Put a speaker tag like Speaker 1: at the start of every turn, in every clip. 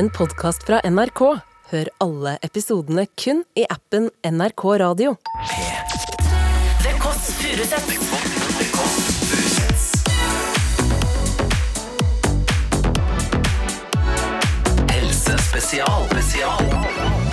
Speaker 1: en podkast fra NRK. Hør alle episodene kun i appen NRK Radio.
Speaker 2: Furuseths.
Speaker 3: Helsespesial. Spesial.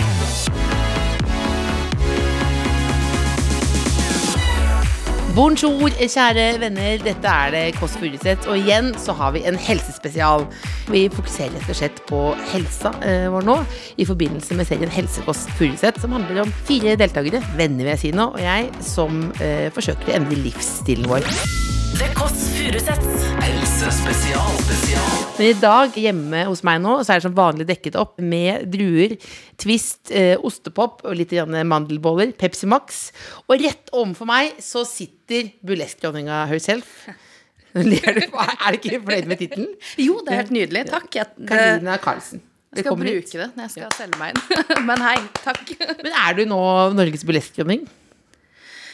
Speaker 4: Bonjour, kjære venner. Dette er det Kåss Furuseth. Og igjen så har vi en helsespesial. Vi fokuserer rett og slett på helsa eh, vår nå i forbindelse med serien Helsekåss Furuseth, som handler om fire deltakere, venner vil jeg si nå, og jeg, som eh, forsøker å endre livsstilen vår.
Speaker 2: The Kåss Furuseths.
Speaker 3: Helsespesial. Spesial.
Speaker 4: Men i dag hjemme hos meg nå, så er det som vanlig dekket opp med druer, Twist, eh, ostepop og litt grann mandelboller, Pepsi Max. Og rett overfor meg så sitter burleskdronninga herself. Ler du? Er du ikke fornøyd med tittelen?
Speaker 5: Jo, det er helt nydelig. Takk.
Speaker 4: Karina Karlsen.
Speaker 5: jeg skal
Speaker 4: bruke hit.
Speaker 5: det når jeg skal selge meg inn. Men hei, takk.
Speaker 4: Men er du nå Norges burleskdronning?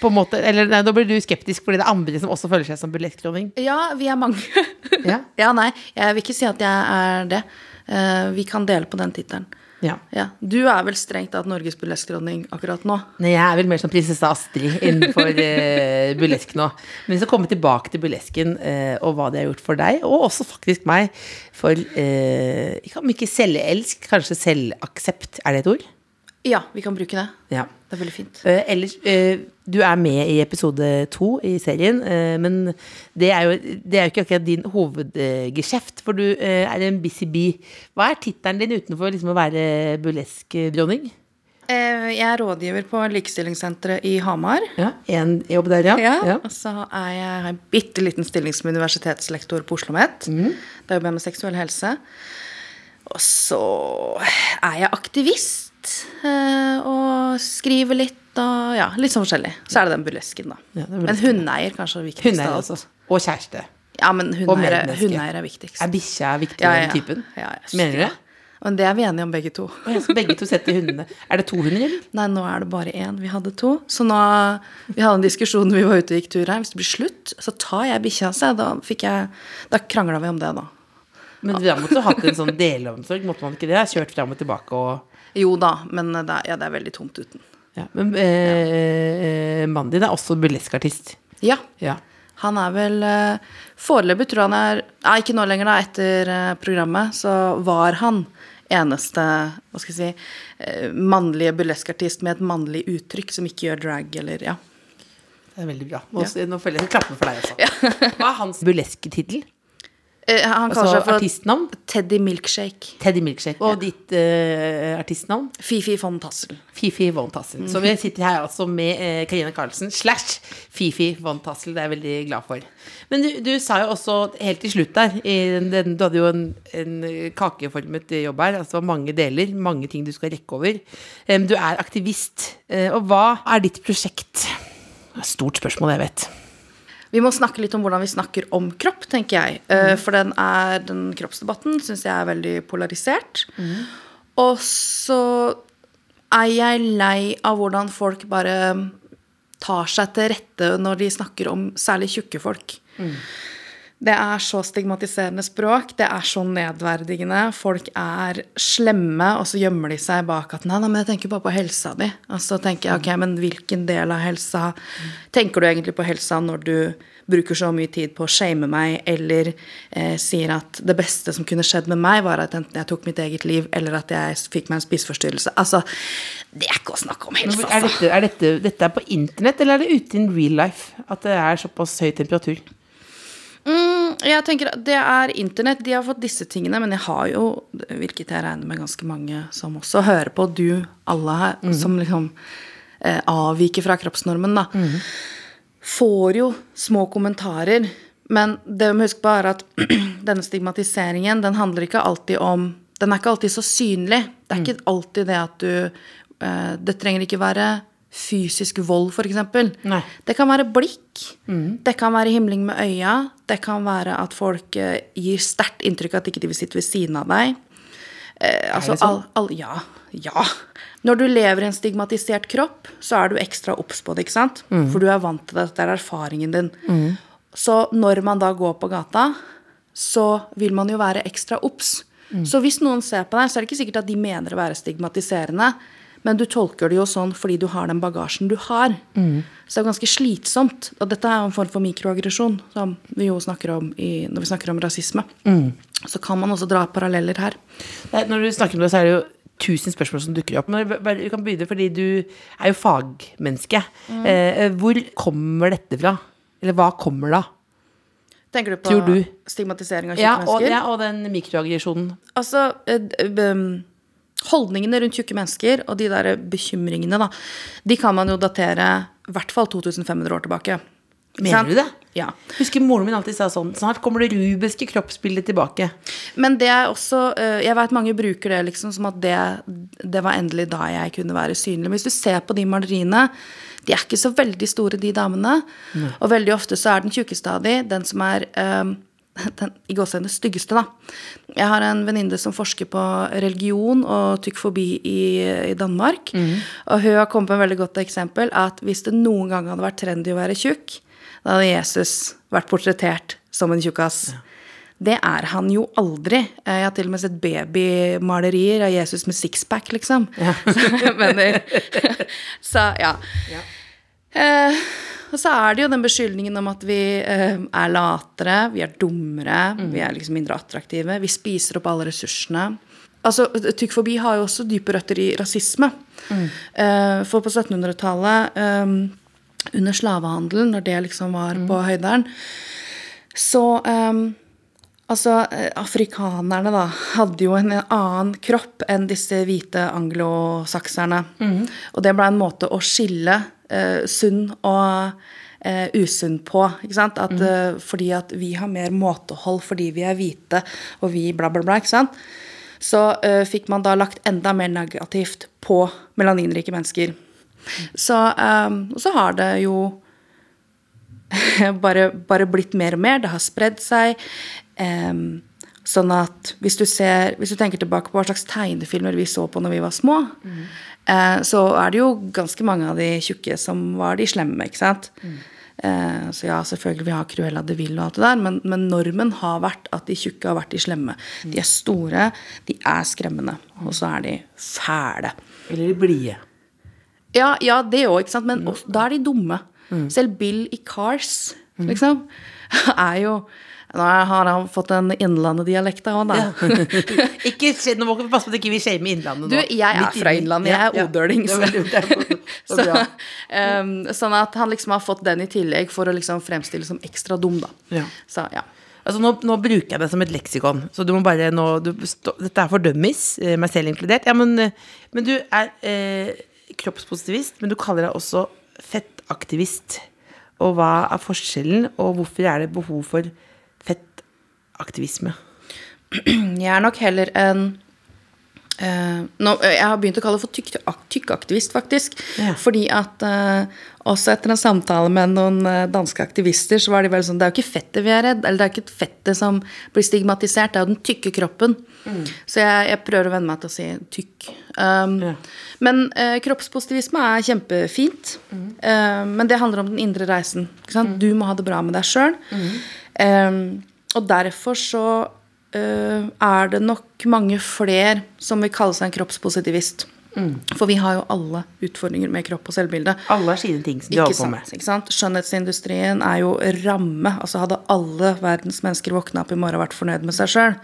Speaker 4: På en måte, eller nei, Da blir du skeptisk fordi det er andre som også føler seg som burleskdronning.
Speaker 5: Ja, vi er mange.
Speaker 4: Ja.
Speaker 5: Ja, nei, jeg vil ikke si at jeg er det. Uh, vi kan dele på den tittelen.
Speaker 4: Ja.
Speaker 5: Ja. Du er vel strengt tatt Norges burleskdronning akkurat nå?
Speaker 4: Nei, jeg er vel mer som prinsesse Astrid innenfor uh, burlesk nå. Men vi skal komme tilbake til burlesken eh, og hva det har gjort for deg, og også faktisk meg, for uh, om ikke selvelsk, kanskje selvaksept. Er det et ord?
Speaker 5: Ja, vi kan bruke det.
Speaker 4: Ja.
Speaker 5: Det er veldig fint.
Speaker 4: Uh, ellers, uh, du er med i episode to i serien, uh, men det er, jo, det er jo ikke akkurat din hovedgeskjeft, for du er en busy bee. Hva er tittelen din utenfor liksom, å være burlesk-dronning?
Speaker 5: Eh, jeg er rådgiver på Likestillingssenteret i Hamar.
Speaker 4: Ja, en jobb der, ja.
Speaker 5: Ja,
Speaker 4: ja.
Speaker 5: Og så er jeg, har jeg en bitte liten stilling som universitetslektor på Oslo OsloMet. Da jobber jeg med seksuell helse. Og så er jeg aktivist eh, og skriver litt og ja, litt sånn forskjellig. Så er det den burlesken, da.
Speaker 4: Ja,
Speaker 5: men hundeeier kanskje er viktigst av alt.
Speaker 4: Og kjæreste.
Speaker 5: Ja, men hundeeier, er- hundeeier er viktigst.
Speaker 4: Er bikkja viktigere enn typen?
Speaker 5: Ja, ja,
Speaker 4: Mener du det?
Speaker 5: Men det er vi enige om begge to.
Speaker 4: Ja, så begge to setter hundene. Er det to hunder, eller?
Speaker 5: Nei, nå er det bare én. Vi hadde to. Så nå Vi hadde en diskusjon når vi var ute og gikk tur her. Hvis det blir slutt, så tar jeg bikkja. Så da fikk jeg Da krangla vi om det, da.
Speaker 4: Men da måtte du hatt en sånn delomsorg, måtte man ikke det? Kjørt fram og tilbake og
Speaker 5: Jo da, men det er, ja, det er veldig tomt uten.
Speaker 4: ja. Men eh, mannen din er også burleskartist.
Speaker 5: Ja.
Speaker 4: Ja.
Speaker 5: Han er vel eh, Foreløpig tror jeg han er Nei, ikke nå lenger, da. Etter eh, programmet så var han eneste hva skal jeg si, eh, mannlige burleskartist med et mannlig uttrykk som ikke gjør drag eller ja.
Speaker 4: Det er veldig bra. Nå, nå føler jeg klappen for deg også. Hva er hans burlesketittel?
Speaker 5: Eh, han kaller
Speaker 4: Altså
Speaker 5: seg for
Speaker 4: artistnavn?
Speaker 5: Teddy Milkshake.
Speaker 4: Teddy Milkshake. Og ditt uh, artistnavn?
Speaker 5: Fifi von Tassel.
Speaker 4: Fifi von Tassel. Så vi sitter her altså med eh, Karina Karlsen slash Fifi von Tassel. Det er jeg veldig glad for. Men du, du sa jo også helt til slutt der i den, den, Du hadde jo en, en kakeformet jobb her. Altså mange deler, mange ting du skal rekke over. Um, du er aktivist. Uh, og hva er ditt prosjekt? Det er et Stort spørsmål, jeg vet.
Speaker 5: Vi må snakke litt om hvordan vi snakker om kropp, tenker jeg. Mm. For den, er, den kroppsdebatten syns jeg er veldig polarisert. Og så er jeg lei av hvordan folk bare tar seg til rette når de snakker om særlig tjukke folk. Det er så stigmatiserende språk, det er så nedverdigende. Folk er slemme, og så gjemmer de seg bak at nei, nei, men jeg tenker bare på helsa di. Og så tenker jeg, ok, men hvilken del av helsa tenker du egentlig på helsa når du bruker så mye tid på å shame meg, eller eh, sier at det beste som kunne skjedd med meg, var at enten jeg tok mitt eget liv, eller at jeg fikk meg en spiseforstyrrelse. Altså, det er ikke å snakke om helse, altså.
Speaker 4: Er dette, er dette, dette er på internett, eller er det ute in real life? At det er såpass høy temperatur?
Speaker 5: Mm, jeg tenker at Det er internett. De har fått disse tingene, men jeg har jo, hvilket jeg regner med ganske mange som også hører på, du, alle her, som liksom eh, avviker fra kroppsnormen, da, får jo små kommentarer. Men det vi må huske på, er at denne stigmatiseringen, den handler ikke alltid om Den er ikke alltid så synlig. Det er ikke alltid det at du eh, Det trenger ikke være fysisk vold, f.eks. Det kan være blikk. Det kan være himling med øya. Det kan være at folk eh, gir sterkt inntrykk av at ikke de vil sitte ved siden av deg. Eh, altså,
Speaker 4: sånn?
Speaker 5: all, all, ja. Ja. Når du lever i en stigmatisert kropp, så er du ekstra obs på det, ikke sant? For du er vant til det, det er erfaringen din. Så når man da går på gata, så vil man jo være ekstra obs. Så hvis noen ser på deg, så er det ikke sikkert at de mener å være stigmatiserende, men du tolker det jo sånn fordi du har den bagasjen du har. Så det er ganske slitsomt. Og dette er jo en form for mikroaggresjon, som vi jo snakker om i, når vi snakker om rasisme. Så kan man også dra paralleller her.
Speaker 4: Nei, Når du snakker om det, så er det jo tusen spørsmål som dukker opp. Men Du kan begynne fordi du er jo fagmenneske. Eh, hvor kommer dette fra? Eller hva kommer da?
Speaker 5: Tenker du på
Speaker 4: du?
Speaker 5: stigmatisering av tjukke
Speaker 4: Ja og, ja, og den mikroaggresjonen.
Speaker 5: Altså, øh, øh, um, holdningene rundt tjukke mennesker og de der bekymringene, da, de kan man jo datere i hvert fall 2500 år tilbake.
Speaker 4: Mener du det?
Speaker 5: Ja.
Speaker 4: Husker moren min alltid sa sånn Snart kommer det rubiske kroppsbildet tilbake.
Speaker 5: Men det er også eh, Jeg vet mange bruker det liksom som at det, det var endelig da jeg kunne være synlig. Men hvis du ser på de maleriene, de er ikke så veldig store, de damene. Og veldig ofte så er den tjukkeste av de den som er eh, den i gåsehendene styggeste, da. Jeg har en venninne som forsker på religion og tykkfobi i, i Danmark. Og hun har kommet med et veldig godt eksempel at hvis det noen gang hadde vært trendy å være tjukk, da hadde Jesus vært portrettert som en tjukkas. Det er han jo aldri. Eh, Jeg har til og med sett babymalerier av Jesus med sixpack, liksom. Så, mener. så ja. Eh, og så er det jo den beskyldningen om at vi eh, er latere, vi er dummere, vi er liksom mindre attraktive. Vi spiser opp alle ressursene. Altså, Tykkfobi har jo også dype røtter i rasisme. Eh, for på 1700-tallet, eh, under slavehandelen, når det liksom var på høyderen, så eh, Altså, eh, afrikanerne da, hadde jo en annen kropp enn disse hvite anglosakserne. Og det ble en måte å skille eh, sunn og eh, usunn på. ikke sant? At, eh, fordi at vi har mer måtehold fordi vi er hvite, og vi bla, bla, bla. ikke sant? Så eh, fikk man da lagt enda mer negativt på melaninrike mennesker. Så, eh, så har det jo bare, bare blitt mer og mer. Det har spredd seg. Um, sånn at hvis du, ser, hvis du tenker tilbake på hva slags tegnefilmer vi så på når vi var små, eh, så er det jo ganske mange av de tjukke som var de slemme, ikke sant? Eh, så ja, selvfølgelig, vi har Cruella de Vil og alt det der, men, men normen har vært at de tjukke har vært de slemme. De er store, de er skremmende, og så er de fæle.
Speaker 4: Eller de blide.
Speaker 5: Ja, ja det òg, ikke sant. Men også, da er de dumme. Selv Bill i Cars, liksom, er jo Nå har han fått en innlandedialekt av han, da.
Speaker 4: ikke, nå må vi passe på at ikke vi shamer Innlandet
Speaker 5: Du, jeg er fra Innlandet, jeg er
Speaker 4: Ja, ja.
Speaker 5: odøling, så-
Speaker 4: så-
Speaker 5: um, sånn at han liksom har fått den i tillegg for å liksom fremstille som ekstra dum, da.
Speaker 4: Ja.
Speaker 5: Så ja.
Speaker 4: Altså nå, nå bruker jeg det som et leksikon, så du må bare nå du, stå, Dette er for dummies, eh, meg selv inkludert. Ja, men, eh, men du er eh, kroppspositivist, men du kaller deg også fettaktivist. Og hva er forskjellen, og hvorfor er det behov for fettaktivisme?
Speaker 5: Jeg er nok heller en eh, nå, Jeg har begynt å kalle det for tykk- tykkaktivist, faktisk.
Speaker 4: Ja.
Speaker 5: Fordi at uh, også etter en samtale med noen uh, danske aktivister, så var de vel sånn Det er jo ikke fettet vi er redd, eller det er ikke fettet som blir stigmatisert, det er jo den tykke kroppen. Så jeg, jeg prøver å venne meg til å si tykk. Um,
Speaker 4: Ja.
Speaker 5: Men eh, kroppspositivisme er kjempefint. Eh, men det handler om den indre reisen. Sant? Du må ha det bra med deg sjøl. og derfor så eh, er det nok mange flere som vil kalle seg en kroppspositivist. For vi har jo alle utfordringer med kropp og selvbilde.
Speaker 4: Alle har sine ting som de holder på
Speaker 5: sant,
Speaker 4: med.
Speaker 5: ikke sant? Skjønnhetsindustrien er jo ramme. Altså Hadde alle verdens mennesker våkna opp i morgen og vært fornøyd med seg sjøl,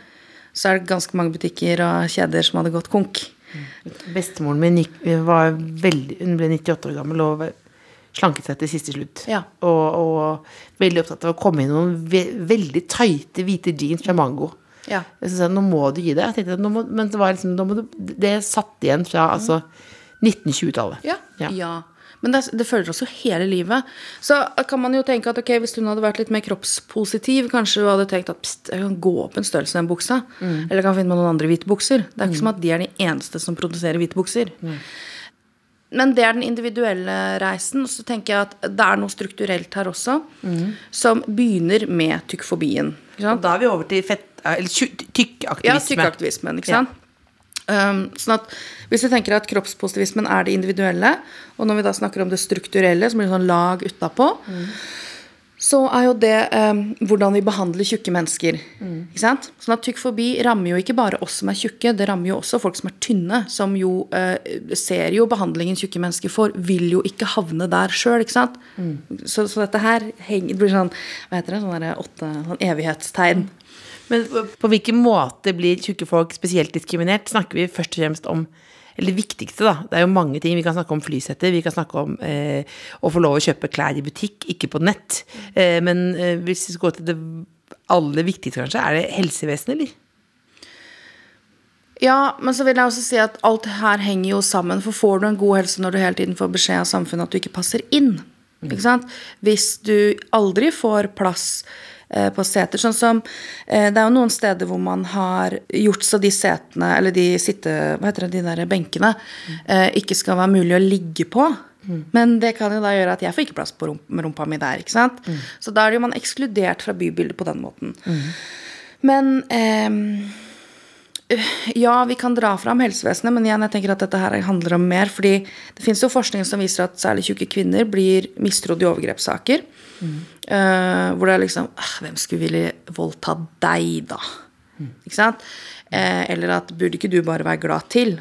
Speaker 5: så er det ganske mange butikker og kjeder som hadde gått konk.
Speaker 4: Bestemoren min veldig, hun ble 98 år gammel og slanket seg til siste slutt.
Speaker 5: Ja.
Speaker 4: Og, og veldig opptatt av å komme i noen ve veldig tighte hvite jeans fra Mango.
Speaker 5: Ja.
Speaker 4: Jeg sa nå må du gi det. Jeg tenkte, må, men det, var liksom, du, det satt igjen fra altså, 1920-tallet.
Speaker 5: Ja.
Speaker 4: Ja.
Speaker 5: ja. Men det, det følger oss jo hele livet. Så kan man jo tenke at ok, hvis hun hadde vært litt mer kroppspositiv, kanskje hun hadde tenkt at pst, jeg kan gå opp en størrelse i den buksa. Eller jeg kan finne meg noen andre hvite bukser. Det er ikke som at de er de eneste som produserer hvite bukser. Men det er den individuelle reisen. Og så tenker jeg at det er noe strukturelt her også, som begynner med tykkfobien.
Speaker 4: Og da er vi over til fett, eller tju-
Speaker 5: Ja, tykkaktivismen, ikke sant? Um, sånn at Hvis vi tenker at kroppspositivismen er det individuelle, og når vi da snakker om det strukturelle, som blir sånn lag utapå, så er jo det um, hvordan vi behandler tjukke mennesker. Ikke sant? Sånn at Tykk forbi rammer jo ikke bare oss som er tjukke, det rammer jo også folk som er tynne, som jo uh, ser jo behandlingen tjukke mennesker får, vil jo ikke havne der sjøl. Så, så dette her henger, det blir sånn hva heter det, sånn der åtte sånn evighetstegn.
Speaker 4: Men på- hvilken måte blir tjukke folk spesielt diskriminert? Snakker vi først og fremst om eller det viktigste, da. Det er jo mange ting. Vi kan snakke om flysetter, vi kan snakke om eh, å få lov å kjøpe klær i butikk, ikke på nett. Eh, men eh, hvis vi skal gå til det aller viktigste, kanskje, er det helsevesenet, eller?
Speaker 5: Ja, men så vil jeg også si at alt her henger jo sammen. For får du en god helse når du hele tiden får beskjed av samfunnet at du ikke passer inn? Ikke sant? Hvis du aldri får plass eh, på seter, sånn som eh, Det er jo noen steder hvor man har gjort så de setene, eller de sitte... Hva heter det, de der benkene, eh, ikke skal være mulig å ligge på. Men det kan jo da gjøre at jeg får ikke plass på rumpa mi der. ikke sant? Så da er jo man ekskludert fra bybildet på den måten. Men eh, ja, vi kan dra fram helsevesenet, men igjen, jeg tenker at dette her handler om mer. fordi det fins jo forskning som viser at særlig tjukke kvinner blir mistrodd i overgrepssaker. Eh, hvor det er liksom «Ah, Hvem skulle ville voldta deg, da? Ikke sant? Eh, eller at burde ikke du bare være glad til?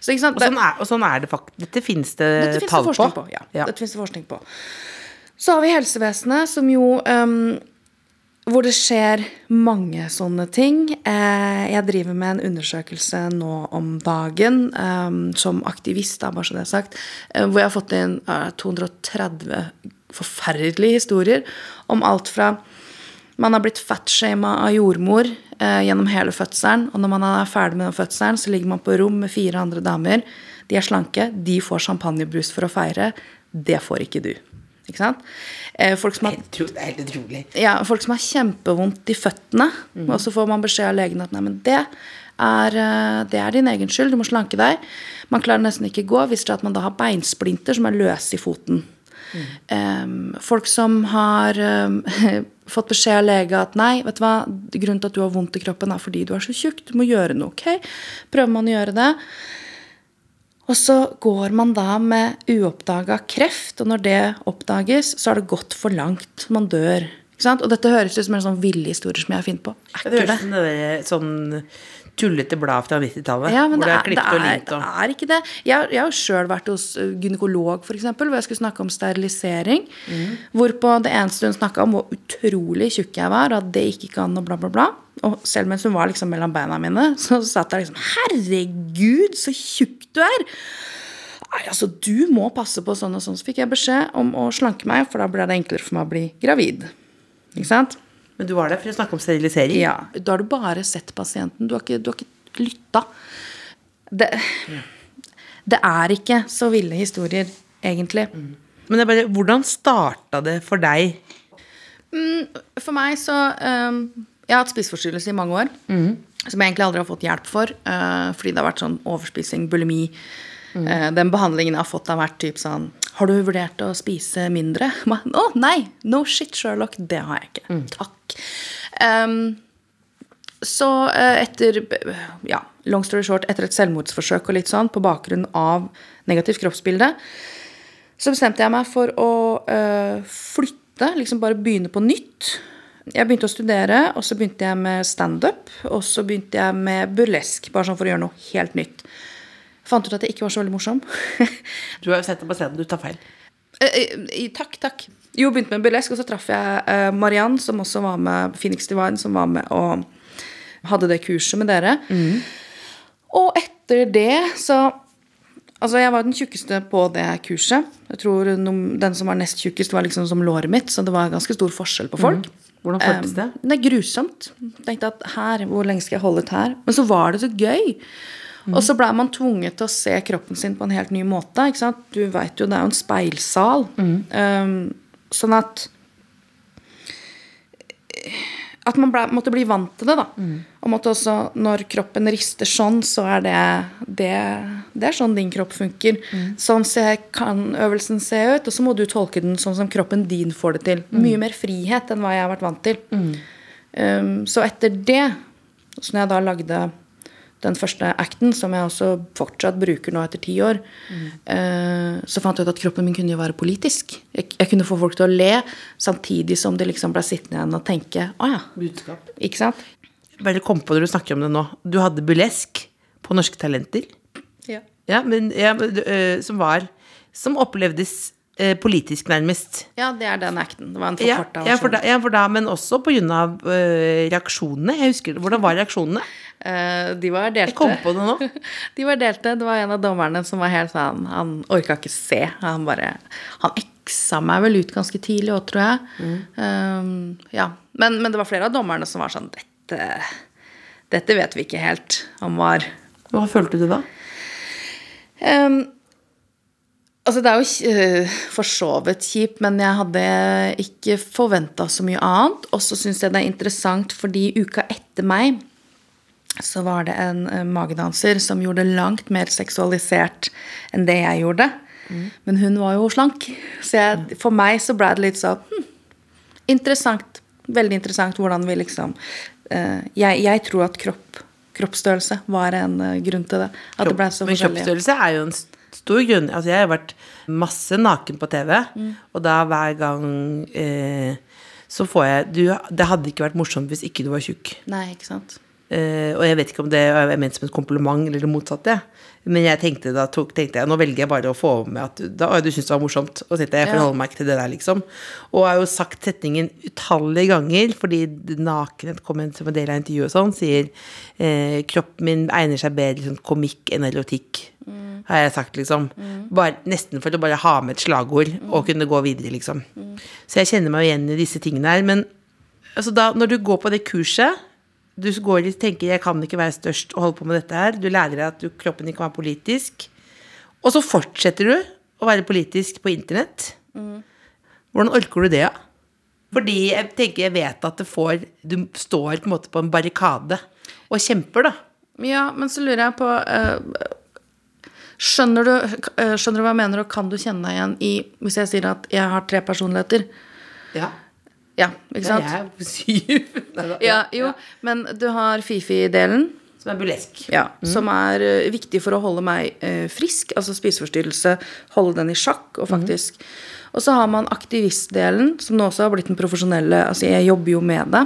Speaker 5: Så?
Speaker 4: Og sånn er, og sånn er det faktisk. Dette fins det
Speaker 5: Dette finnes
Speaker 4: tall
Speaker 5: det forskning
Speaker 4: på.
Speaker 5: på. ja.
Speaker 4: Ja.
Speaker 5: Dette finnes det forskning på. Så har vi helsevesenet, som jo ehm, Hvor det skjer mange sånne ting. Eh, jeg driver med en undersøkelse nå om dagen ehm, som aktivist, da, bare så det er sagt, eh, hvor jeg har fått inn eh, 230 forferdelige historier om alt fra man har blitt fatshama av jordmor eh, gjennom hele fødselen. Og når man er ferdig med den fødselen, så ligger man på rom med fire andre damer. De er slanke, de får champagnebrus for å feire. Det får ikke du. Ikke sant? Eh, folk, som har,
Speaker 4: Det er helt utrolig.
Speaker 5: ja, folk som har kjempevondt i føttene, og så får man beskjed av legen at nei, men det er, eh, det er din egen skyld, du må slanke deg. Man klarer nesten ikke gå, viser det at man da har beinsplinter som er løse i foten. Mm. folk som har em, fått beskjed av lege at nei, vet du hva, grunnen til at du har vondt i kroppen, er fordi du er så tjukk. Du må gjøre noe. ok? Prøver man å gjøre det. Og så går man da med uoppdaga kreft, og når det oppdages, så har det gått for langt. Man dør. Og dette høres ut som en sånn ville historie som jeg har funnet på. Er
Speaker 4: Det
Speaker 5: ikke
Speaker 4: høres ut som det sånn tullete blad fra 90-tallet.
Speaker 5: ja,
Speaker 4: hvor
Speaker 5: det er, det,
Speaker 4: og limt
Speaker 5: det er ikke det. Jeg, jeg har jo sjøl vært hos ø, gynekolog, f.eks., hvor jeg skulle snakke om sterilisering. Hvorpå det eneste hun snakka om, hvor utrolig tjukk jeg var, at det ikke kan, og bla, bla, bla. Og selv mens hun var liksom mellom beina mine, så satt jeg liksom Herregud, så tjukk du er! Nei, altså, du må passe på sånn og sånn. Så fikk jeg beskjed om å slanke meg, for da ble det enklere for meg å bli gravid. Ikke sant?
Speaker 4: Men du var der for å snakke om sterilisering?
Speaker 5: Ja, Da har du bare sett pasienten. Du har ikke, du har ikke lytta. Det, det er ikke så ville historier, egentlig.
Speaker 4: Men det er bare, hvordan starta det for deg?
Speaker 5: For meg så um, Jeg har hatt spiseforstyrrelse i mange år. Som jeg egentlig aldri har fått hjelp for. uh, fordi det har vært sånn overspising, bulimi. Uh, den behandlingen jeg har fått, har vært typ sånn Har du vurdert å spise mindre? Å oh, nei! No shit, Sherlock. Det har jeg ikke. Takk. Um, så eh, etter ja, long story short, etter et selvmordsforsøk og litt sånn, på bakgrunn av negativt kroppsbilde, så bestemte jeg meg for å eh, flytte, liksom bare begynne på nytt. Jeg begynte å studere, og så begynte jeg med standup, og så begynte jeg med burlesk, bare sånn for å gjøre noe helt nytt. Fant ut at jeg ikke var så veldig morsom.
Speaker 4: Du har jo sett det på scenen, du tar feil.
Speaker 5: Eh, eh, takk, takk. Jo, begynte med burlesk, og så traff jeg eh, Mariann, som også var med, Phoenix Divine, som var med og hadde det kurset med dere. Og etter det så Altså, jeg var den tjukkeste på det kurset. Jeg tror Den som var nest tjukkest, var liksom som låret mitt, så det var ganske stor forskjell på folk.
Speaker 4: Hvordan føltes det?
Speaker 5: Um, det er grusomt. Tenkte at her, hvor lenge skal jeg holde ut her? Men så var det så gøy. Og så blei man tvunget til å se kroppen sin på en helt ny måte. Ikke sant? Du veit jo, det er jo en speilsal. Um, sånn at At man ble, måtte bli vant til det, da. Og måtte også, når kroppen rister sånn, så er det Det, det er sånn din kropp funker. Sånn ser, kan øvelsen se ut, og så må du tolke den sånn som kroppen din får det til. Mye mer frihet enn hva jeg har vært vant til. Um, så etter det, så når jeg da lagde den første acten, som jeg også fortsatt bruker nå etter ti år, eh, så fant jeg ut at kroppen min kunne jo være politisk. Jeg, jeg kunne få folk til å le, samtidig som de liksom ble sittende igjen og tenke å ja.
Speaker 4: Budskap.
Speaker 5: Ikke sant?
Speaker 4: Bare kom på når du snakker om det nå. Du hadde burlesk på Norske Talenter.
Speaker 5: Ja.
Speaker 4: Ja, men, ja, men, du, øh, som var Som opplevdes øh, politisk, nærmest.
Speaker 5: ja, det er den acten. Det var en
Speaker 4: Ja,
Speaker 5: forkorta
Speaker 4: ja, for da, ja, for da, men også på grunn av øh, reaksjonene. Jeg husker, Hvordan var reaksjonene?
Speaker 5: Eh, de var delte.
Speaker 4: Jeg kom på det nå.
Speaker 5: De var delte. Det var en av dommerne som var helt sånn Han orka ikke se. Han bare Han eksa meg vel ut ganske tidlig òg, tror jeg. Um, ja. men, men det var flere av dommerne som var sånn Dette, dette vet vi ikke helt. Han var
Speaker 4: Hva følte du da?
Speaker 5: um, Altså, det er jo uh, for så vidt kjipt, men jeg hadde ikke forventa så mye annet. Og så syns jeg det er interessant fordi uka etter meg så var det en eh, magedanser som gjorde det langt mer seksualisert enn det jeg gjorde. Men hun var jo slank. Så jeg, for meg så ble det litt sånn hm, interessant. Veldig interessant hvordan vi liksom uh, jeg, jeg tror at kropp, kroppsstørrelse var en uh, grunn til det. At det ble så
Speaker 4: Men kroppsstørrelse er jo en stor grunn. Altså, jeg har vært masse naken på TV,
Speaker 5: Mm.
Speaker 4: og da hver gang uh, så får jeg du, Det hadde ikke vært morsomt hvis ikke du var tjukk.
Speaker 5: Nei, ikke sant.
Speaker 4: Eh, og jeg vet ikke om det er ment som et kompliment eller det motsatte. Men jeg tenkte da tok, tenkte jeg, nå velger jeg bare å få med at du, da, du syns det var morsomt. Og tenkte jeg, jeg forholder meg ikke til det der, liksom. Og har jo sagt setningen utallige ganger, fordi nakenhet kom en som en del av intervjuet og sånn, sier eh, kroppen min egner seg bedre som komikk enn erotikk. Har jeg sagt, liksom. Bare, nesten for å bare ha med et slagord og kunne gå videre, liksom. Så jeg kjenner meg igjen i disse tingene her. Men altså da, når du går på det kurset du går og tenker 'jeg kan ikke være størst og holde på med dette her'. Du lærer deg at du, kroppen din kan være politisk. Og så fortsetter du å være politisk på internett. Hvordan orker du det, da? Fordi jeg tenker jeg vet at det får Du står på en måte på en barrikade og kjemper, da.
Speaker 5: Ja, men så lurer jeg på eh, skjønner, du, eh, skjønner du hva jeg mener, og kan du kjenne deg igjen i Hvis jeg sier at jeg har tre personligheter?
Speaker 4: Ja.
Speaker 5: Ja, ikke sant?
Speaker 4: Jeg er syv. Neida,
Speaker 5: Ja, jo, men du har Fifi-delen,
Speaker 4: Som er bulesk.
Speaker 5: ja, som er uh, viktig for å holde meg uh, frisk, altså spiseforstyrrelse, holde den i sjakk, og faktisk Og så har man aktivistdelen, som nå også har blitt den profesjonelle Altså, jeg jobber jo med det.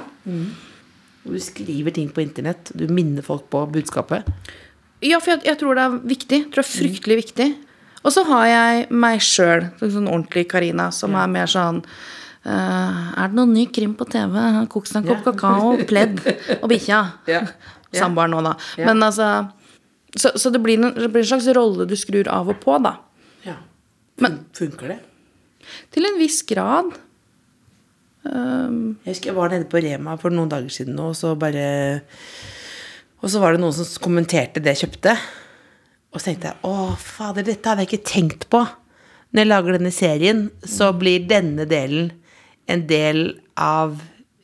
Speaker 4: Du skriver ting på internett. Du minner folk på budskapet.
Speaker 5: Ja, for jeg, jeg tror det er viktig. Jeg tror det er fryktelig viktig. Og så har jeg meg sjøl, sånn ordentlig Karina, som er mer sånn Er det noen ny krim på TV? Koks en kopp kakao, pledd og bikkja.
Speaker 4: Ja. Ja.
Speaker 5: Samboeren nå, da. Men altså Så, så det, blir en, det blir en slags rolle du skrur av og på, da.
Speaker 4: Ja.
Speaker 5: Men-
Speaker 4: Funker det?
Speaker 5: Til en viss grad. Um,
Speaker 4: Jeg husker jeg var nede på Rema for noen dager siden, og så bare Og så var det noen som kommenterte det jeg kjøpte. Og så tenkte jeg å, fader, dette hadde jeg ikke tenkt på. Når jeg lager denne serien, så blir denne delen en del av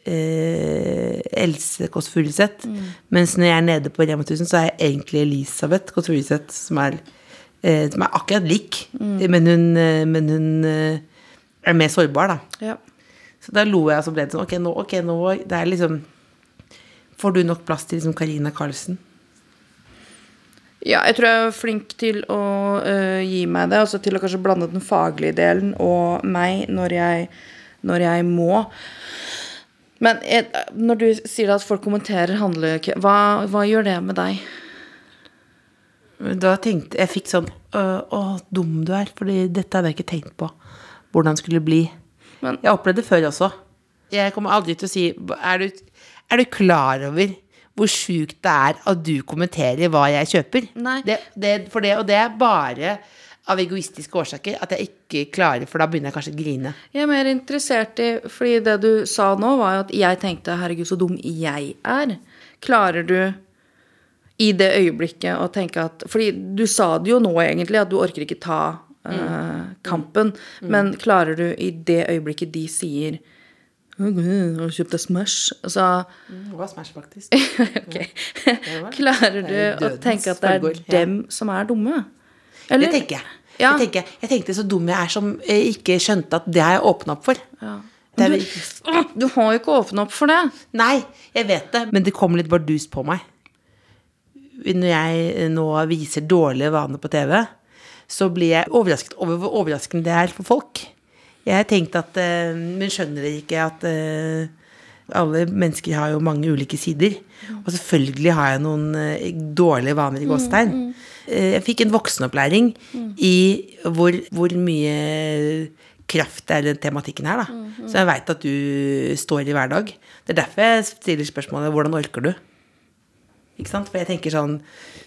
Speaker 4: eh, Else Kåss Furuseth. Mens når jeg er nede på Rema 1000, så er jeg egentlig Elisabeth Kåss Furuseth, som eh, som er akkurat lik. Men hun, eh, men hun eh, er mer sårbar, da.
Speaker 5: ja.
Speaker 4: Så da lo jeg, og så ble det sånn Ok, nå, ok, nå Det er liksom Får du nok plass til liksom Karina Karlsen?
Speaker 5: Ja, jeg tror jeg er flink til å uh, gi meg det, altså til å kanskje blande den faglige delen og meg når jeg, når jeg må. Men jeg, når du sier at folk kommenterer handlekø, Hva, hva gjør det med deg?
Speaker 4: Da tenkte jeg fikk sånn Å, dum du er. Fordi dette hadde jeg ikke tenkt på. Hvordan det skulle bli.
Speaker 5: Men-
Speaker 4: jeg opplevde det før også. Jeg kommer aldri til å si Er du, er du klar over hvor sjukt det er at du kommenterer hva jeg kjøper?
Speaker 5: Nei.
Speaker 4: Det, det, for det, og det er bare av egoistiske årsaker at jeg ikke klarer, for da begynner jeg kanskje å grine.
Speaker 5: Jeg er mer interessert i Fordi det du sa nå, var jo at jeg tenkte 'herregud, så dum jeg er'. Klarer du i det øyeblikket å tenke at Fordi du sa det jo nå, egentlig, at du orker ikke ta eh, kampen. Men klarer du i det øyeblikket de sier «Å, kjøpte har du kjøpt deg Smash? Altså,
Speaker 4: Det var Smash, faktisk.
Speaker 5: ok. Klarer du å tenke at det er dem som er dumme? Eller?
Speaker 4: Det tenker jeg.
Speaker 5: Ja.
Speaker 4: Jeg, tenker, jeg tenkte så dum jeg er som eh, ikke skjønte at det har jeg åpna opp for. Det er,
Speaker 5: Åh, Du har jo ikke åpna opp for det.
Speaker 4: nei, jeg vet det, men det kom litt bardus på meg. når jeg nå viser dårlige vaner på TV, så blir jeg overrasket over hvor overraskende det er for folk. Jeg har tenkt at eh, Men skjønner dere ikke at eh, alle mennesker har jo mange ulike sider. Og selvfølgelig har jeg noen eh, dårlige vaner i gåstegn. Eh, Jeg fikk en voksenopplæring i hvor, hvor mye kraft det er i den tematikken her, da. Så jeg veit at du står i hver dag. Det er derfor jeg stiller spørsmålet hvordan orker du? Ikke sant? For jeg tenker sånn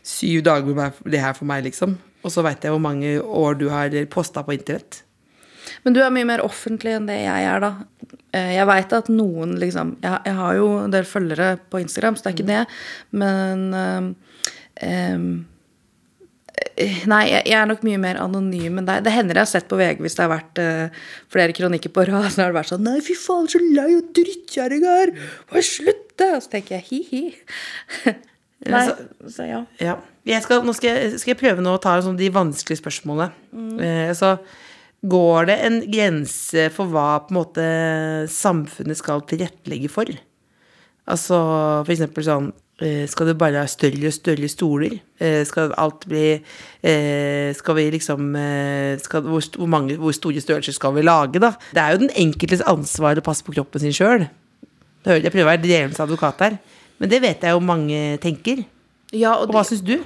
Speaker 4: syv dager med det her for meg, liksom. Og så veit jeg hvor mange år du har posta på internett.
Speaker 5: Men du er mye mer offentlig enn det jeg er, da. Eh, Jeg veit at noen liksom jeg, jeg har jo en del følgere på Instagram, så det er ikke det. Men ehm, eh, Nei, jeg, er nok mye mer anonym enn deg. Det hender jeg har sett på VG hvis det har vært uh, flere kronikker på rad. Så har det vært sånn Nei, fy faen, så lei og drittkjerring her! Bare slutt, det! Og så tenker jeg hi-hi. Nei, så ja.
Speaker 4: Ja. Jeg skal, nå skal jeg, skal jeg prøve nå å ta sånn de vanskelige spørsmålene. Eh, så går det en grense for hva på en måte samfunnet skal tilrettelegge for? Altså for eksempel sånn Skal det bare ha større og større stoler? Eh, Skal alt bli eh, Skal vi liksom eh, skal, hvor, hvor, mange, hvor store størrelser skal vi lage, da? Det er jo den enkeltes ansvar å passe på kroppen sin sjøl. Jeg prøver å være djevelens advokat her. Men det vet jeg jo mange tenker.
Speaker 5: ja og
Speaker 4: Og hva syns du?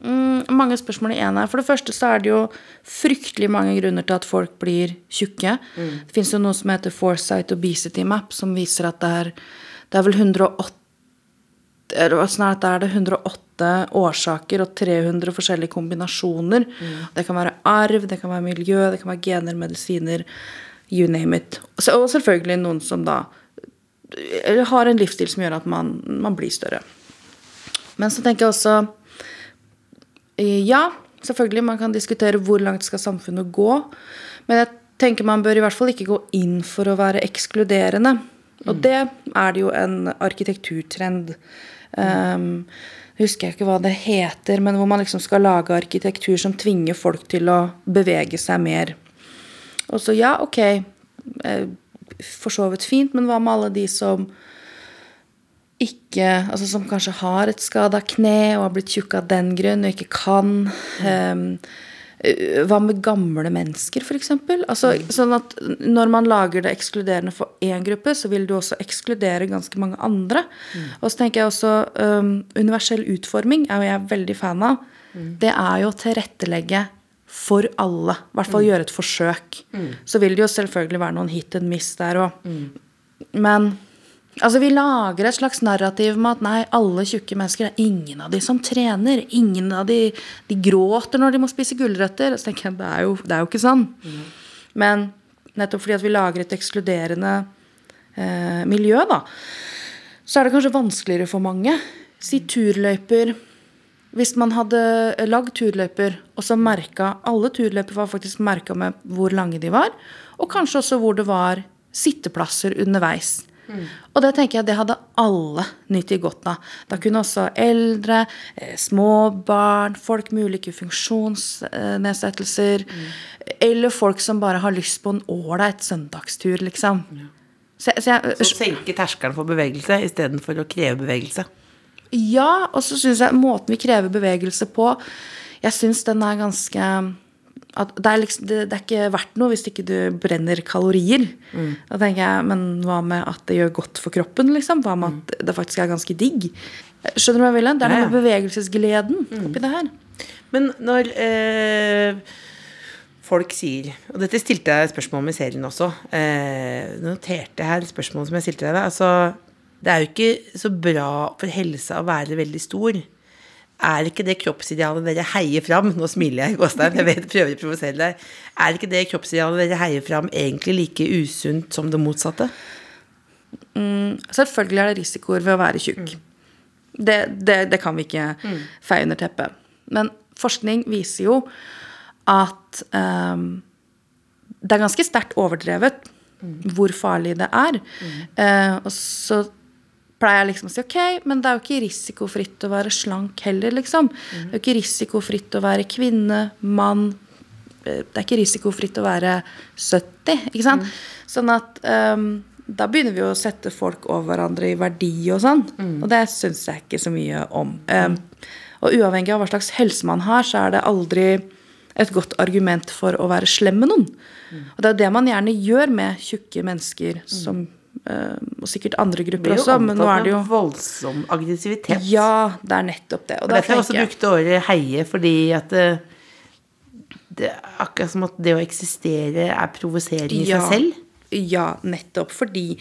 Speaker 5: Mm, mange spørsmål i én her. For det første så er det jo fryktelig mange grunner til at folk blir tjukke. Det fins jo noe som heter Foresight Obesity Map, som viser at det er, det er vel 108 eller Snart er det 108 årsaker og 300 forskjellige kombinasjoner. Det kan være arv, det kan være miljø, det kan være gener, medisiner, you name it. Og selvfølgelig noen som da har en livsstil som gjør at man, man blir større. Men så tenker jeg også Eh, Ja, selvfølgelig, man kan diskutere hvor langt skal samfunnet gå. Men jeg tenker man bør i hvert fall ikke gå inn for å være ekskluderende. Og det er det jo en arkitekturtrend. Um, husker jeg ikke hva det heter, men hvor man liksom skal lage arkitektur som tvinger folk til å bevege seg mer. Og så ja, ok, eh, for så vidt fint, men hva med alle de som ikke Altså som kanskje har et skada kne og har blitt tjukk av den grunn og ikke kan. Eh, hva med gamle mennesker, f.eks.? Altså, sånn at når man lager det ekskluderende for én gruppe, så vil du også ekskludere ganske mange andre. Og så tenker jeg også um, Universell utforming er jo jeg veldig fan av. Det er jo å tilrettelegge for alle. I hvert fall gjøre et forsøk. Så vil det jo selvfølgelig være noen hit and miss der òg. Men altså, vi lager et slags narrativ med at nei, alle tjukke mennesker er ingen av de som trener. Ingen av de, de gråter når de må spise gulrøtter. Så tenker jeg, det er jo, det er jo ikke sånn. Men nettopp fordi at vi lager et ekskluderende eh, miljø, da, så er det kanskje vanskeligere for mange. Si turløyper. Hvis man hadde lagd turløyper, og så merka Alle turløyper var faktisk merka med hvor lange de var, og kanskje også hvor det var sitteplasser underveis. Og det tenker jeg det hadde alle nytt godt av. Da kunne også eldre, eh, små barn, folk med ulike funksjonsnedsettelser, eller folk som bare har lyst på en ålreit søndagstur, liksom. Så, så jeg,
Speaker 4: Så senke terskelen for bevegelse istedenfor å kreve bevegelse.
Speaker 5: Ja, og så syns jeg måten vi krever bevegelse på Jeg syns den er ganske det, er liksom, det, det er ikke verdt noe hvis ikke du brenner kalorier. Da tenker jeg, Men hva med at det gjør godt for kroppen? liksom? Hva med at det faktisk er ganske digg? Skjønner du hva jeg vil? Det er noe med bevegelsesgleden oppi det her.
Speaker 4: Men når eh, folk sier Og dette stilte jeg spørsmål om i serien også. Eh, noterte jeg her spørsmål som jeg stilte deg. Altså, det er jo ikke så bra for helsa å være veldig stor. Er ikke det kroppsidealet dere heier fram Nå smiler jeg, Gåstein. Jeg vet, prøver å provosere deg. Er ikke det kroppsidealet dere heier fram, egentlig like usunt som det motsatte?
Speaker 5: Selvfølgelig er det risikoer ved å være tjukk. Det, det, det kan vi ikke feie under teppet. Men forskning viser jo at um, det er ganske sterkt overdrevet hvor farlig det er. Uh, og så pleier jeg liksom å si ok, men det er jo ikke risikofritt å være slank heller, liksom. Det er jo ikke risikofritt å være kvinne, mann. eh, Det er ikke risikofritt å være 70, ikke sant. Sånn at um, da begynner vi å sette folk over hverandre i verdi og sånn. Og det syns jeg ikke så mye om. Um, og uavhengig av hva slags helse man har, så er det aldri et godt argument for å være slem med noen. Og det er jo det man gjerne gjør med tjukke mennesker som eh, Og sikkert andre grupper også, men nå er det jo
Speaker 4: voldsom aggressivitet.
Speaker 5: Ja, det er nettopp det. Og
Speaker 4: derfor jeg også brukte året heie, fordi at det, det er akkurat som at det å eksistere er provosering i
Speaker 5: Ja.
Speaker 4: seg selv.
Speaker 5: Ja, nettopp. Fordi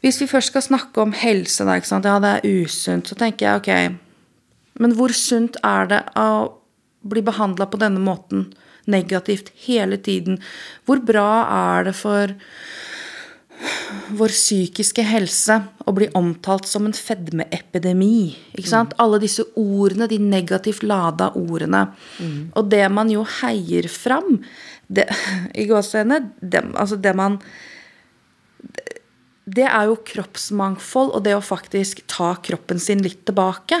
Speaker 5: hvis vi først skal snakke om helse, da, ikke sant? ja, det er usunt, så tenker jeg ok, men hvor sunt er det å bli behandla på denne måten negativt hele tiden? Hvor bra er det for vår psykiske helse å bli omtalt som en fedmeepidemi. Ikke sant? Alle disse ordene, de negativt lada ordene. Og det man jo heier fram det, I gåsehudene altså det man det er jo kroppsmangfold og det å faktisk ta kroppen sin litt tilbake.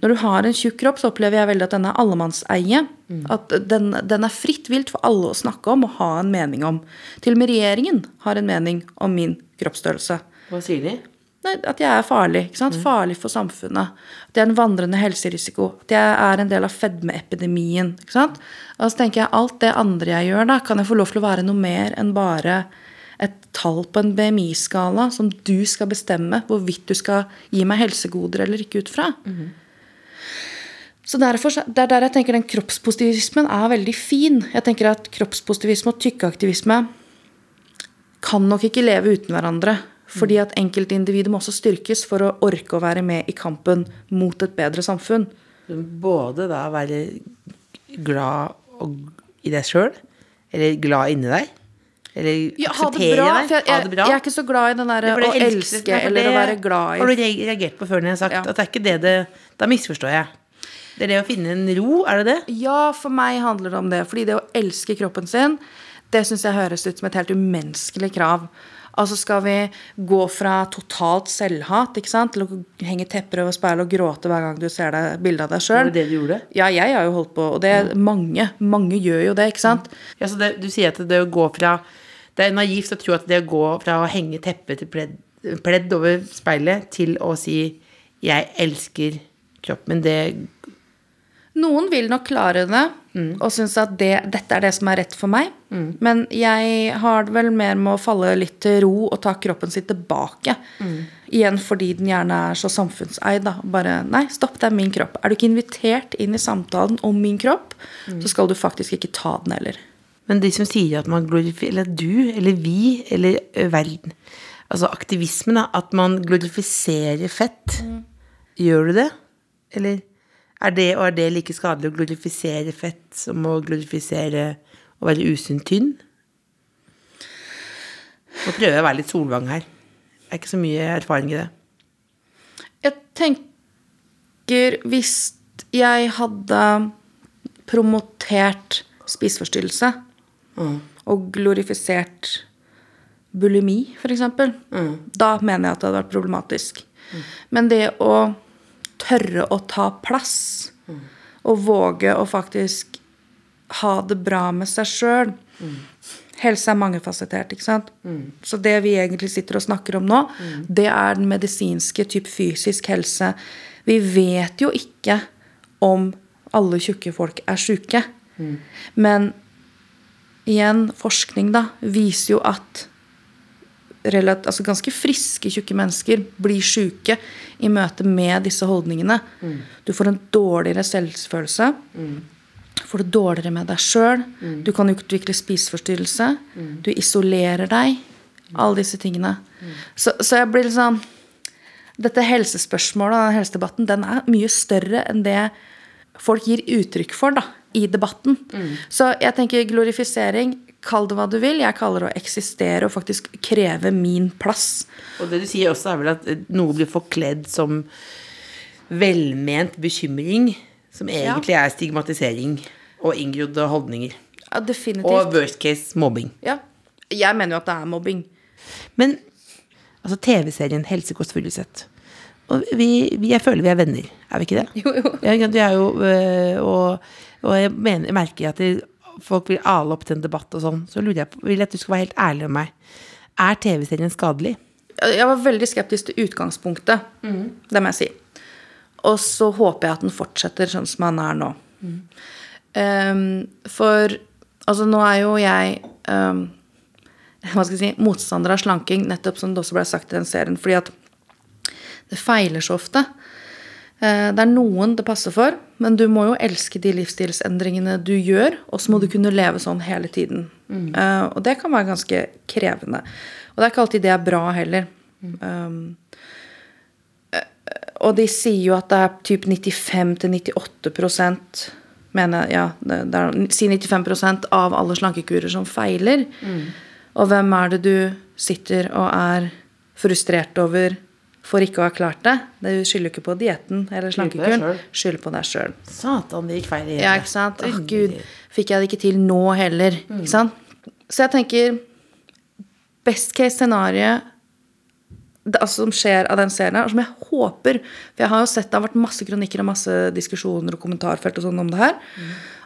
Speaker 5: Når du har en tjukk kropp, så opplever jeg veldig at den er allemannseie. At den, den er fritt vilt for alle å snakke om og ha en mening om. Til og med regjeringen har en mening om min kroppsstørrelse.
Speaker 4: Hva sier de?
Speaker 5: Nei, at jeg er farlig. sant? Farlig for samfunnet. At jeg er en vandrende helserisiko. At jeg er en del av fedmeepidemien. Og så tenker jeg alt det andre jeg gjør, da, kan jeg få lov til å være noe mer enn bare et tall på en BMI-skala som du skal bestemme hvorvidt du skal gi meg helsegoder eller ikke ut fra. Så derfor, Det er der jeg tenker den kroppspositivismen er veldig fin. Jeg tenker at Kroppspositivisme og tykkeaktivisme kan nok ikke leve uten hverandre. Fordi at enkeltindividet må også styrkes for å orke å være med i kampen mot et bedre samfunn.
Speaker 4: Både da være glad i deg sjøl, eller glad inni deg. Eller
Speaker 5: Ja,
Speaker 4: akseptere
Speaker 5: bra.
Speaker 4: deg.
Speaker 5: Jeg, jeg,
Speaker 4: det bra.
Speaker 5: jeg er ikke så glad i den der å elske
Speaker 4: for
Speaker 5: eller å være glad i
Speaker 4: Har du reagert på før når jeg har sagt
Speaker 5: Ja.
Speaker 4: at det er ikke det det Da misforstår jeg. Det er det å finne en ro, er det det?
Speaker 5: Ja, for meg handler det om det. Fordi det å elske kroppen sin, det syns jeg høres ut som et helt umenneskelig krav. Altså skal vi gå fra totalt selvhat ikke sant, til å henge tepper over speilet og gråte hver gang du ser deg bilde av deg sjøl?
Speaker 4: det det du gjorde?
Speaker 5: Ja, jeg har jo holdt på, og det er mange. Mange gjør jo det, ikke sant?
Speaker 4: Ja, så det, du sier at det å gå fra Det er naivt å tro at det å gå fra å henge teppet til pledd, pledd over speilet til å si 'jeg elsker kroppen', det
Speaker 5: Noen vil nok klare det og synes at det, dette er det som er rett for meg. Men jeg har det vel mer med å falle litt til ro og ta kroppen sin tilbake. Igjen fordi den gjerne er så samfunnseid. Da. Bare nei, stopp, det er min kropp. Er du ikke invitert inn i samtalen om min kropp, så skal du faktisk ikke ta den heller.
Speaker 4: Men de som sier at man glorifiserer Eller du, eller vi, eller verden Altså aktivismen, da. At man glorifiserer fett. Gjør du det? Eller er det, og er det like skadelig å glorifisere fett som å glorifisere å være usunt tynn? Nå prøver jeg å være litt Solvang her. Det er ikke så mye erfaring i det.
Speaker 5: Jeg tenker hvis jeg hadde promotert spiseforstyrrelse og glorifisert bulimi, f.eks., da mener jeg at det hadde vært problematisk. Men det å tørre å ta plass og våge å faktisk ha det bra med seg sjøl Helse er mangefasettert, ikke sant? Så det vi egentlig sitter og snakker om nå, det er den medisinske type fysisk helse. Vi vet jo ikke om alle tjukke folk er sjuke. Men igjen, forskning da, viser jo at relativt, altså ganske friske, tjukke mennesker blir sjuke i møte med disse holdningene. Du får en dårligere selvfølelse. Får det dårligere med deg sjøl. Du kan utvikle spiseforstyrrelse. Du isolerer deg. Alle disse tingene. Så, så jeg blir liksom Dette helsespørsmålet og helsedebatten den er mye større enn det folk gir uttrykk for da, i debatten. Så jeg tenker glorifisering, kall det hva du vil. Jeg kaller det å eksistere og faktisk kreve min plass.
Speaker 4: Og det du sier også, er vel at eh, noe blir forkledd som velment bekymring, som egentlig er stigmatisering og inngrodde holdninger.
Speaker 5: Ja, definitivt.
Speaker 4: Og worst case mobbing.
Speaker 5: ja. Jeg mener jo at det er mobbing.
Speaker 4: Men altså TV-serien Helsekost Furuseth Og vi, vi, jeg føler vi er venner, er vi ikke det?
Speaker 5: Jo, jo.
Speaker 4: Ja, vi er jo, øh, og, og jeg, mener, jeg merker at det, folk vil ale opp til en debatt og sånn. Så lurer jeg på, vil at du skal være helt ærlig med meg. Er TV-serien skadelig?
Speaker 5: Jeg var veldig skeptisk til utgangspunktet. Det må jeg si. Og så håper jeg at den fortsetter sånn som han er nå. Ehm, for altså, nå er jo jeg um, hva skal jeg si, motstander av slanking, nettopp som det også ble sagt i den serien. Fordi at det feiler så ofte. Eh, Det er noen det passer for, men du må jo elske de livsstilsendringene du gjør, og så må du kunne leve sånn hele tiden. Mm. Og det kan være ganske krevende. Og det er ikke alltid det er bra heller. Um, eh, og de sier jo at det er typ 95-98 mener jeg, ja, det, er, si 95% av alle slankekurer som feiler. Og hvem er det du sitter og er frustrert over for ikke å ha klart det? Det skylder jo ikke på dietten eller slankekuren. Skylder på deg sjøl.
Speaker 4: Satan, det gikk feil igjen.
Speaker 5: Ja, ikke sant? Åh, gud, fikk jeg det ikke til nå heller? Ikke sant? Så jeg tenker Best case scenario det, altså, som skjer av den serien og som jeg håper For jeg har jo sett det har vært masse kronikker og masse diskusjoner og kommentarfelt og sånn om det her.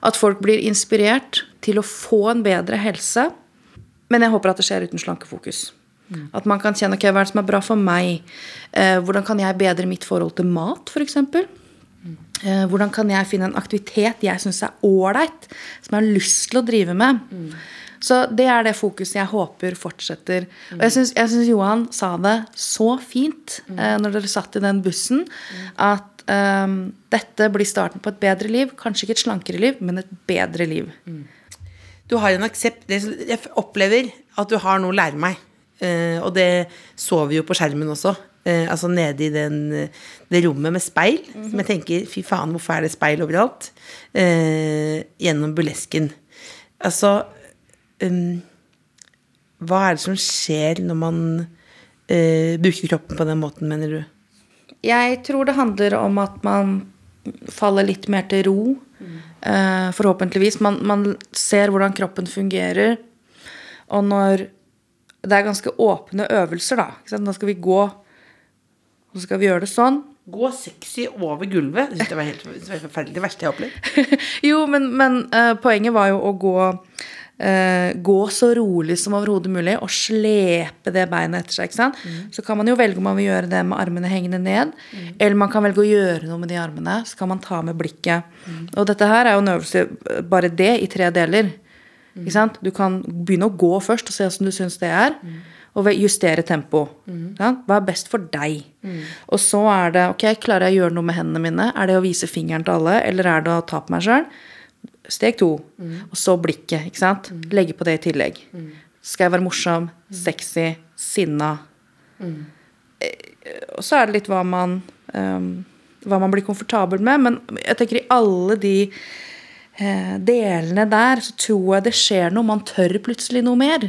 Speaker 5: At folk blir inspirert til å få en bedre helse. Men jeg håper at det skjer uten slankefokus. At man kan kjenne ok, hva er det som er bra for meg? Eh, hvordan kan jeg bedre mitt forhold til mat, f.eks.? Eh, hvordan kan jeg finne en aktivitet jeg syns er ålreit, som jeg har lyst til å drive med? Så det er det fokuset jeg håper fortsetter. Og jeg syns Johan sa det så fint eh, når dere satt i den bussen, at um, dette blir starten på et bedre liv. Kanskje ikke et slankere liv, men et bedre liv.
Speaker 4: Du har en aksept Jeg opplever at du har noe å lære meg. Eh, og det så vi jo på skjermen også. Eh, altså nede i den, det rommet med speil. Som jeg tenker, fy faen, hvorfor er det speil overalt? Eh, gjennom burlesken. Altså um, Hva er det som skjer når man eh, bruker kroppen på den måten, mener du?
Speaker 5: Jeg tror det handler om at man faller litt mer til ro. Eh, forhåpentligvis. Man, man ser hvordan kroppen fungerer. Og når Det er ganske åpne øvelser, da. Nå skal vi gå, nå så skal vi gjøre det sånn.
Speaker 4: Gå sexy over gulvet. Det var helt forferdelig. Det verste jeg har opplevd.
Speaker 5: jo, men, men uh, poenget var jo å gå uh, Gå så rolig som overhodet mulig og slepe det beinet etter seg. sant? Så kan man jo velge om man vil gjøre det med armene hengende ned, eller man kan velge å gjøre noe med de armene. Så kan man ta med blikket. Og dette her er jo en øvelse, eh, bare det, i tre deler. Du kan begynne å gå først og se hvordan du syns det er. Og justere tempo. Hva er best for deg? Og så er det ok, klarer jeg å gjøre noe med hendene mine? Er det å vise fingeren til alle, eller er det å ta på meg sjøl? Steg to. Og så blikket. ikke sant? Legge på det i tillegg. Skal jeg være morsom, sexy, sinna? Eh, Og så er det litt hva man um, Hva man blir komfortabel med. Men jeg tenker i alle de delene der, så tror jeg det skjer noe. Man tør plutselig noe mer.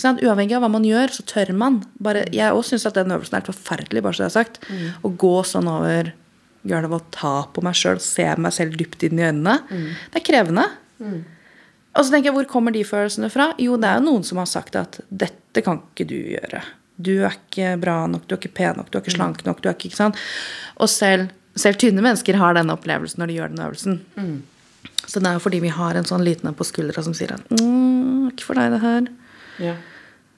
Speaker 5: Sant? Uavhengig av hva man gjør, så tør man. Bare, jeg òg syns at den øvelsen er helt forferdelig, bare så det er sagt. Å gå sånn over gulvet og ta på meg sjøl, se meg selv dypt inn i øynene. Det er krevende. Og så tenker jeg, hvor kommer de følelsene fra? Jo, det er jo noen som har sagt at dette kan ikke du gjøre. Du er ikke bra nok, du er ikke pen nok, du er ikke slank nok. du er ikke, ikke sant? Og selv, selv tynne mennesker har denne opplevelsen når de gjør den øvelsen. Så det er jo fordi vi har en sånn liten en på skuldra som sier at mm, ikke for deg, det her.
Speaker 4: Ja.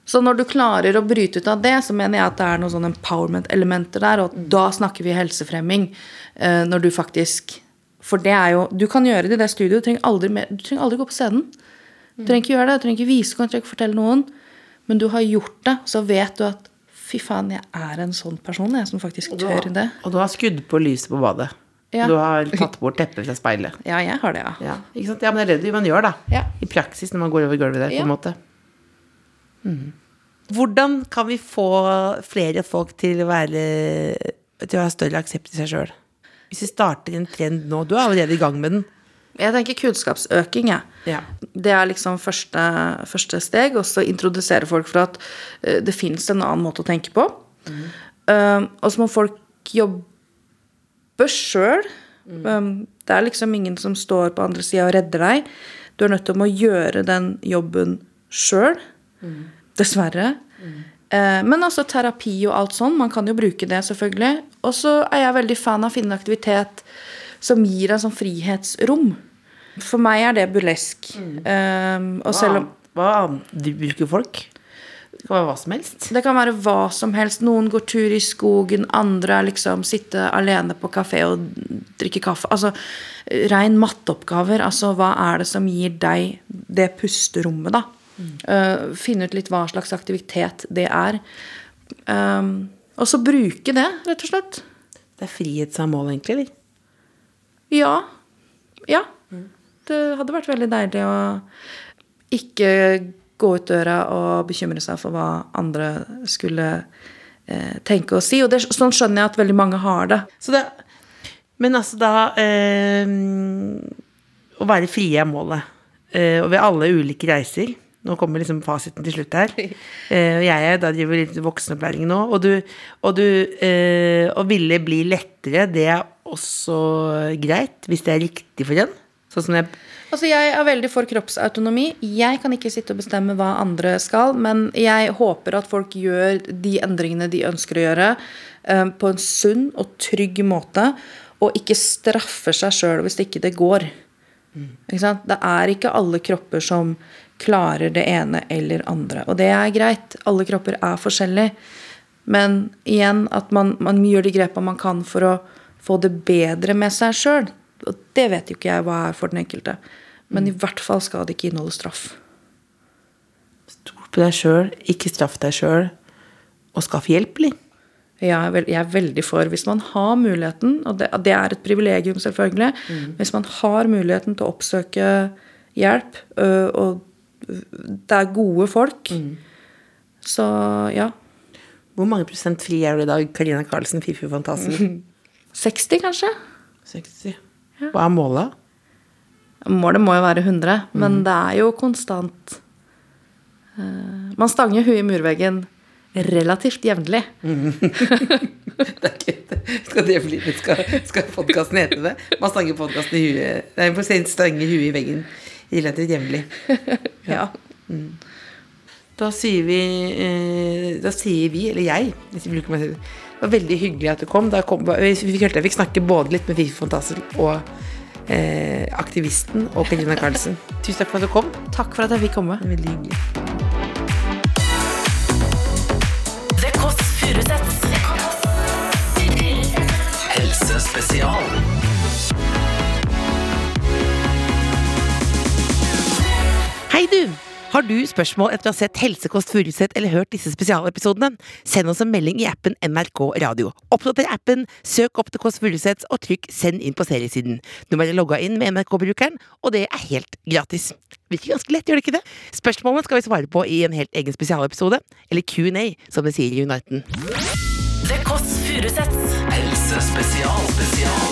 Speaker 5: Så når du klarer å bryte ut av det, så mener jeg at det er noen sånne empowerment-elementer der, og da snakker vi helsefremming. eh, Når du faktisk For det er jo Du kan gjøre det i det studioet, du trenger aldri, mer, du trenger aldri gå på scenen. Du trenger ikke gjøre det, du trenger ikke vise, du trenger ikke fortelle noen. Men du har gjort det, så vet du at fy faen, jeg er en sånn person, jeg som faktisk tør det.
Speaker 4: Og du har skudd på lyset på badet.
Speaker 5: Ja.
Speaker 4: Du har tatt bort teppet fra speilet.
Speaker 5: Ja, jeg har det, ja.
Speaker 4: Ja, ikke sant? ja, men det er det man gjør, da.
Speaker 5: Ja.
Speaker 4: I praksis når man går over gulvet der, på
Speaker 5: Ja.
Speaker 4: en måte. Mm. Hvordan kan vi få flere folk til å være Til å ha større aksept i seg sjøl? Hvis vi starter en trend nå Du er allerede i gang med den.
Speaker 5: Jeg tenker kunnskapsøking, jeg.
Speaker 4: Ja.
Speaker 5: Det er liksom første, første steg, og så introdusere folk for at eh, det fins en annen måte å tenke på. Um, og så må folk jobbe sjøl. Mm. det er liksom ingen som står på andre sida og redder deg. Du er nødt til å gjøre den jobben sjøl. Dessverre. Eh, men altså terapi og alt sånn. Man kan jo bruke det, selvfølgelig. Og så er jeg veldig fan av å finne aktivitet som gir deg sånn frihetsrom. For meg er det burlesk. Um, og selv om
Speaker 4: Hva, Hva bruker folk? Det kan være hva som helst.
Speaker 5: Det kan være hva som helst. Noen går tur i skogen, andre er liksom sitte alene på kafé og drikke kaffe. Altså rein matteoppgaver. Altså hva er det som gir deg det pusterommet, da? Eh, finne ut litt hva slags aktivitet det er. Um, og så bruke det, rett og slett.
Speaker 4: Det er frihet som er målet, egentlig. eller?
Speaker 5: Ja. Ja. Det hadde vært veldig deilig å ikke gå ut døra og bekymre seg for hva andre skulle eh, tenke og si. Og det, sånn skjønner jeg at veldig mange har det.
Speaker 4: Så det Men altså, da eh, Å være frie er målet. Eh, og ved alle ulike reiser Nå kommer liksom fasiten til slutt her. Eh, og jeg er da driver litt voksenopplæring nå. Og du, og du eh, Å ville bli lettere, det er også greit, hvis det er riktig for en. Sånn som jeg
Speaker 5: Altså, Jeg er veldig for kroppsautonomi. Jeg kan ikke sitte og bestemme hva andre skal, men jeg håper at folk gjør de endringene de ønsker å gjøre, eh, på en sunn og trygg måte, og ikke straffer seg sjøl hvis ikke det går. Ikke sant? Det er ikke alle kropper som klarer det ene eller andre. Og det er greit. Alle kropper er forskjellige. Men igjen at man, man gjør de grepa man kan for å få det bedre med seg sjøl. Og det vet jo ikke jeg hva er for den enkelte. Men i hvert fall skal det ikke inneholde straff.
Speaker 4: Stol på deg sjøl, ikke straff deg sjøl, og skaff hjelp, eller?
Speaker 5: Er, jeg er veldig for Hvis man har muligheten, og det, det er et privilegium, selvfølgelig Hvis man har muligheten til å oppsøke hjelp, og det er gode folk, så ja.
Speaker 4: Hvor mange prosent fri er du i dag, Karina Karlsen, Fifi Fantasen?
Speaker 5: 60, kanskje?
Speaker 4: 60. Hva er målet?
Speaker 5: Målet må jo være 100, men det er jo konstant uh, Man stanger huet i murveggen relativt jevnlig.
Speaker 4: Det er ikke, skal det bli Skal, skal podkasten hete det? Man stanger podkasten i huet Nei, sent stanger huet i veggen relativt jevnlig.
Speaker 5: Ja.
Speaker 4: Da sier vi eh, Da sier vi, eller jeg hvis jeg bruker meg selv, Det var veldig hyggelig at du kom. Da kom vi fikk, fikk snakke både litt med Fifi Fantasel og eh, aktivisten og Karina Karlsen. Tusen takk for at du kom.
Speaker 5: Takk for at jeg fikk komme.
Speaker 4: Veldig hyggelig.
Speaker 3: Helsespesial.
Speaker 4: Hei du! Har du spørsmål etter å ha sett Helsekost Furuset eller hørt disse spesialepisodene? Send oss en melding i appen NRK Radio. Oppdater appen, søk opp til Kåss Furuseths og trykk 'send inn på seriesiden'. Du må være logga inn med NRK-brukeren, og det er helt gratis. Virker ganske lett, gjør det ikke det? Spørsmålene skal vi svare på i en helt egen spesialepisode, eller Q&A, som det sier i Uniten.
Speaker 2: The Kåss Furuseths.
Speaker 3: Helsespesial. Spesial.